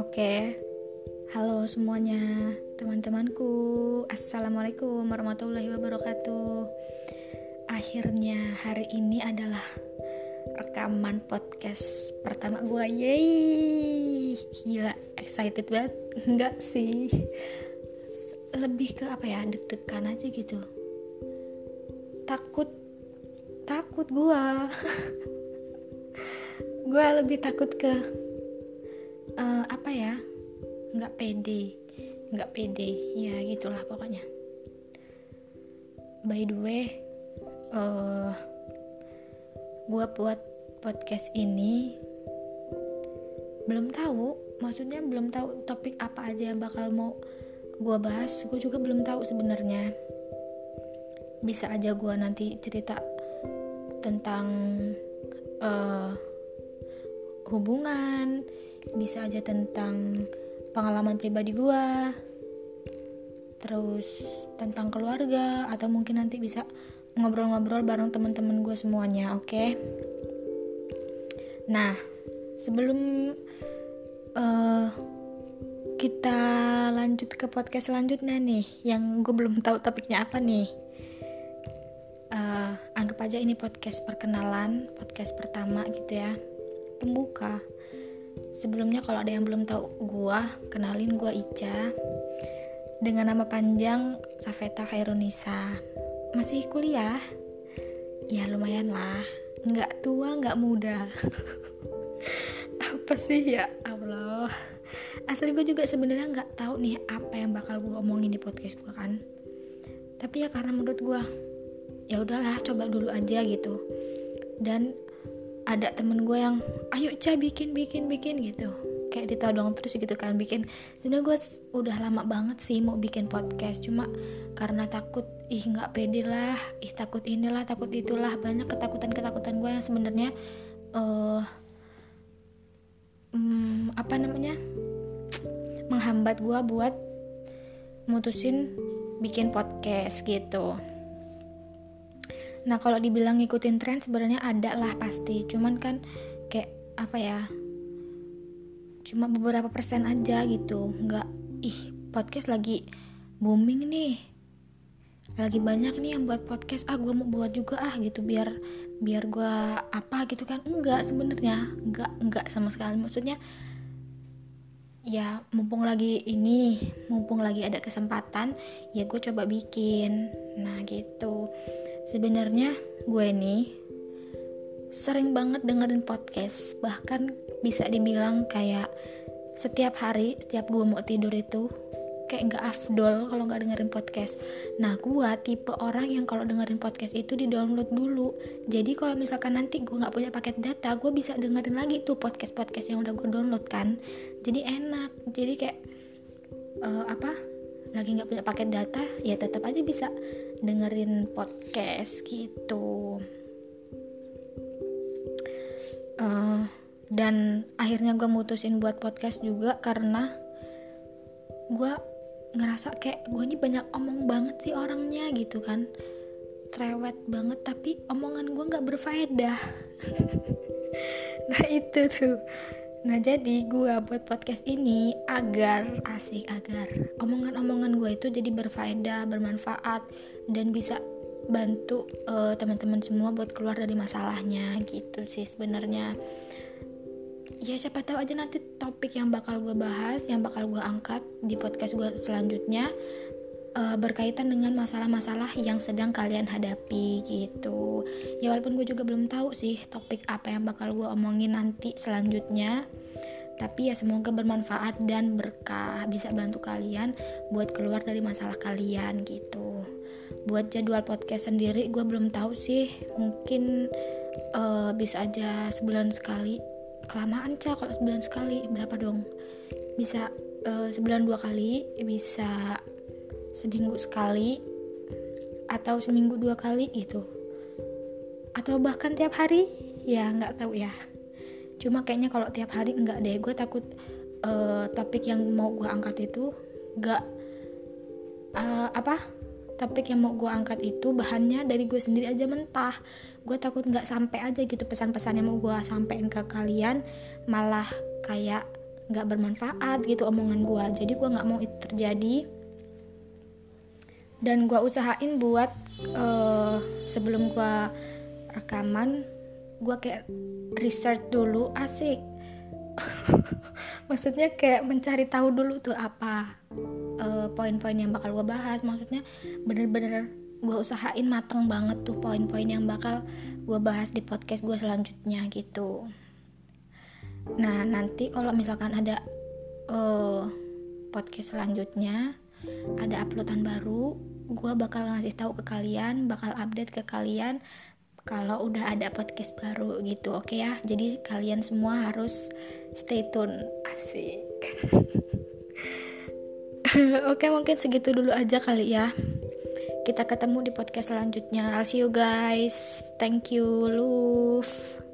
Oke, halo semuanya, teman-temanku. Assalamualaikum warahmatullahi wabarakatuh. Akhirnya hari ini adalah rekaman podcast pertama gue. Yeay, gila, excited banget. Enggak sih, lebih ke apa ya, deg-degan aja gitu. Takut, takut gue. gue lebih takut ke uh, apa ya nggak pede nggak pede. Ya gitulah pokoknya. By the way uh, eh, gue buat podcast ini belum tahu maksudnya belum tahu topik apa aja yang bakal mau gue bahas. Gue juga belum tahu sebenarnya. Bisa aja gue nanti cerita tentang uh, hubungan bisa aja tentang pengalaman pribadi gue terus tentang keluarga atau mungkin nanti bisa ngobrol-ngobrol bareng teman-teman gue semuanya oke okay? nah sebelum uh, kita lanjut ke podcast selanjutnya nih yang gue belum tahu topiknya apa nih anggap aja ini podcast perkenalan podcast pertama gitu ya pembuka Sebelumnya kalau ada yang belum tahu gua, kenalin gua Ica. Dengan nama panjang Safeta Khairunisa. Masih kuliah? Ya lumayan lah. Nggak tua, nggak muda. apa sih ya Allah. Asli gue juga sebenarnya nggak tahu nih apa yang bakal gue omongin di podcast gue kan. Tapi ya karena menurut gue ya udahlah coba dulu aja gitu. Dan ada temen gue yang ayo ca bikin bikin bikin gitu. Kayak ditodong terus gitu kan bikin. Sebenarnya gue udah lama banget sih mau bikin podcast cuma karena takut ih nggak pede lah ih takut inilah takut itulah. Banyak ketakutan ketakutan gue yang sebenarnya uh, um, apa namanya menghambat gue buat mutusin bikin podcast gitu Nah kalau dibilang ngikutin tren sebenarnya ada lah pasti, cuman kan kayak apa ya? Cuma beberapa persen aja gitu, nggak ih podcast lagi booming nih, lagi banyak nih yang buat podcast. Ah gue mau buat juga ah gitu. Biar biar gue apa gitu kan. Enggak sebenarnya. Enggak enggak sama sekali. Maksudnya ya mumpung lagi ini mumpung lagi ada kesempatan ya gue coba bikin. Nah gitu Sebenarnya gue nih sering banget dengerin podcast, bahkan bisa dibilang kayak setiap hari, setiap gue mau tidur itu kayak nggak afdol kalau nggak dengerin podcast. Nah, gue tipe orang yang kalau dengerin podcast itu di download dulu. Jadi kalau misalkan nanti gue nggak punya paket data, gue bisa dengerin lagi tuh podcast podcast yang udah gue download kan. Jadi enak. Jadi kayak uh, apa? Lagi nggak punya paket data, ya tetap aja bisa dengerin podcast gitu. Uh, dan akhirnya gue mutusin buat podcast juga karena gue ngerasa kayak gue ini banyak omong banget sih orangnya gitu kan. Trewet banget tapi omongan gue nggak berfaedah. Nah itu tuh. Nah jadi gue buat podcast ini agar asik agar omongan-omongan gue itu jadi berfaedah, bermanfaat dan bisa bantu uh, teman-teman semua buat keluar dari masalahnya gitu sih sebenarnya. Ya siapa tahu aja nanti topik yang bakal gue bahas, yang bakal gue angkat di podcast gue selanjutnya uh, berkaitan dengan masalah-masalah yang sedang kalian hadapi gitu. Ya walaupun gue juga belum tahu sih topik apa yang bakal gue omongin nanti selanjutnya. Tapi ya semoga bermanfaat dan berkah bisa bantu kalian buat keluar dari masalah kalian gitu. Buat jadwal podcast sendiri gue belum tahu sih. Mungkin uh, bisa aja sebulan sekali. Kelamaan cah kalau sebulan sekali berapa dong? Bisa uh, sebulan dua kali, bisa seminggu sekali atau seminggu dua kali gitu atau bahkan tiap hari ya nggak tahu ya cuma kayaknya kalau tiap hari nggak deh gue takut uh, topik yang mau gue angkat itu nggak uh, apa topik yang mau gue angkat itu bahannya dari gue sendiri aja mentah. Gue takut nggak sampai aja gitu pesan-pesan yang mau gue sampein ke kalian malah kayak nggak bermanfaat gitu omongan gue jadi gue nggak mau itu terjadi. Dan gue usahain buat uh, sebelum gue rekaman gue kayak research dulu asik. Maksudnya kayak mencari tahu dulu tuh apa uh, poin-poin yang bakal gue bahas. Maksudnya bener-bener gue usahain mateng banget tuh poin-poin yang bakal gue bahas di podcast gue selanjutnya gitu. Nah nanti kalau misalkan ada uh, podcast selanjutnya ada uploadan baru gue bakal ngasih tahu ke kalian bakal update ke kalian kalau udah ada podcast baru gitu. Oke okay ya? Jadi kalian semua harus stay tune. Asik oke mungkin segitu dulu aja kali ya. Kita ketemu di podcast selanjutnya. I'll see you guys. Thank you love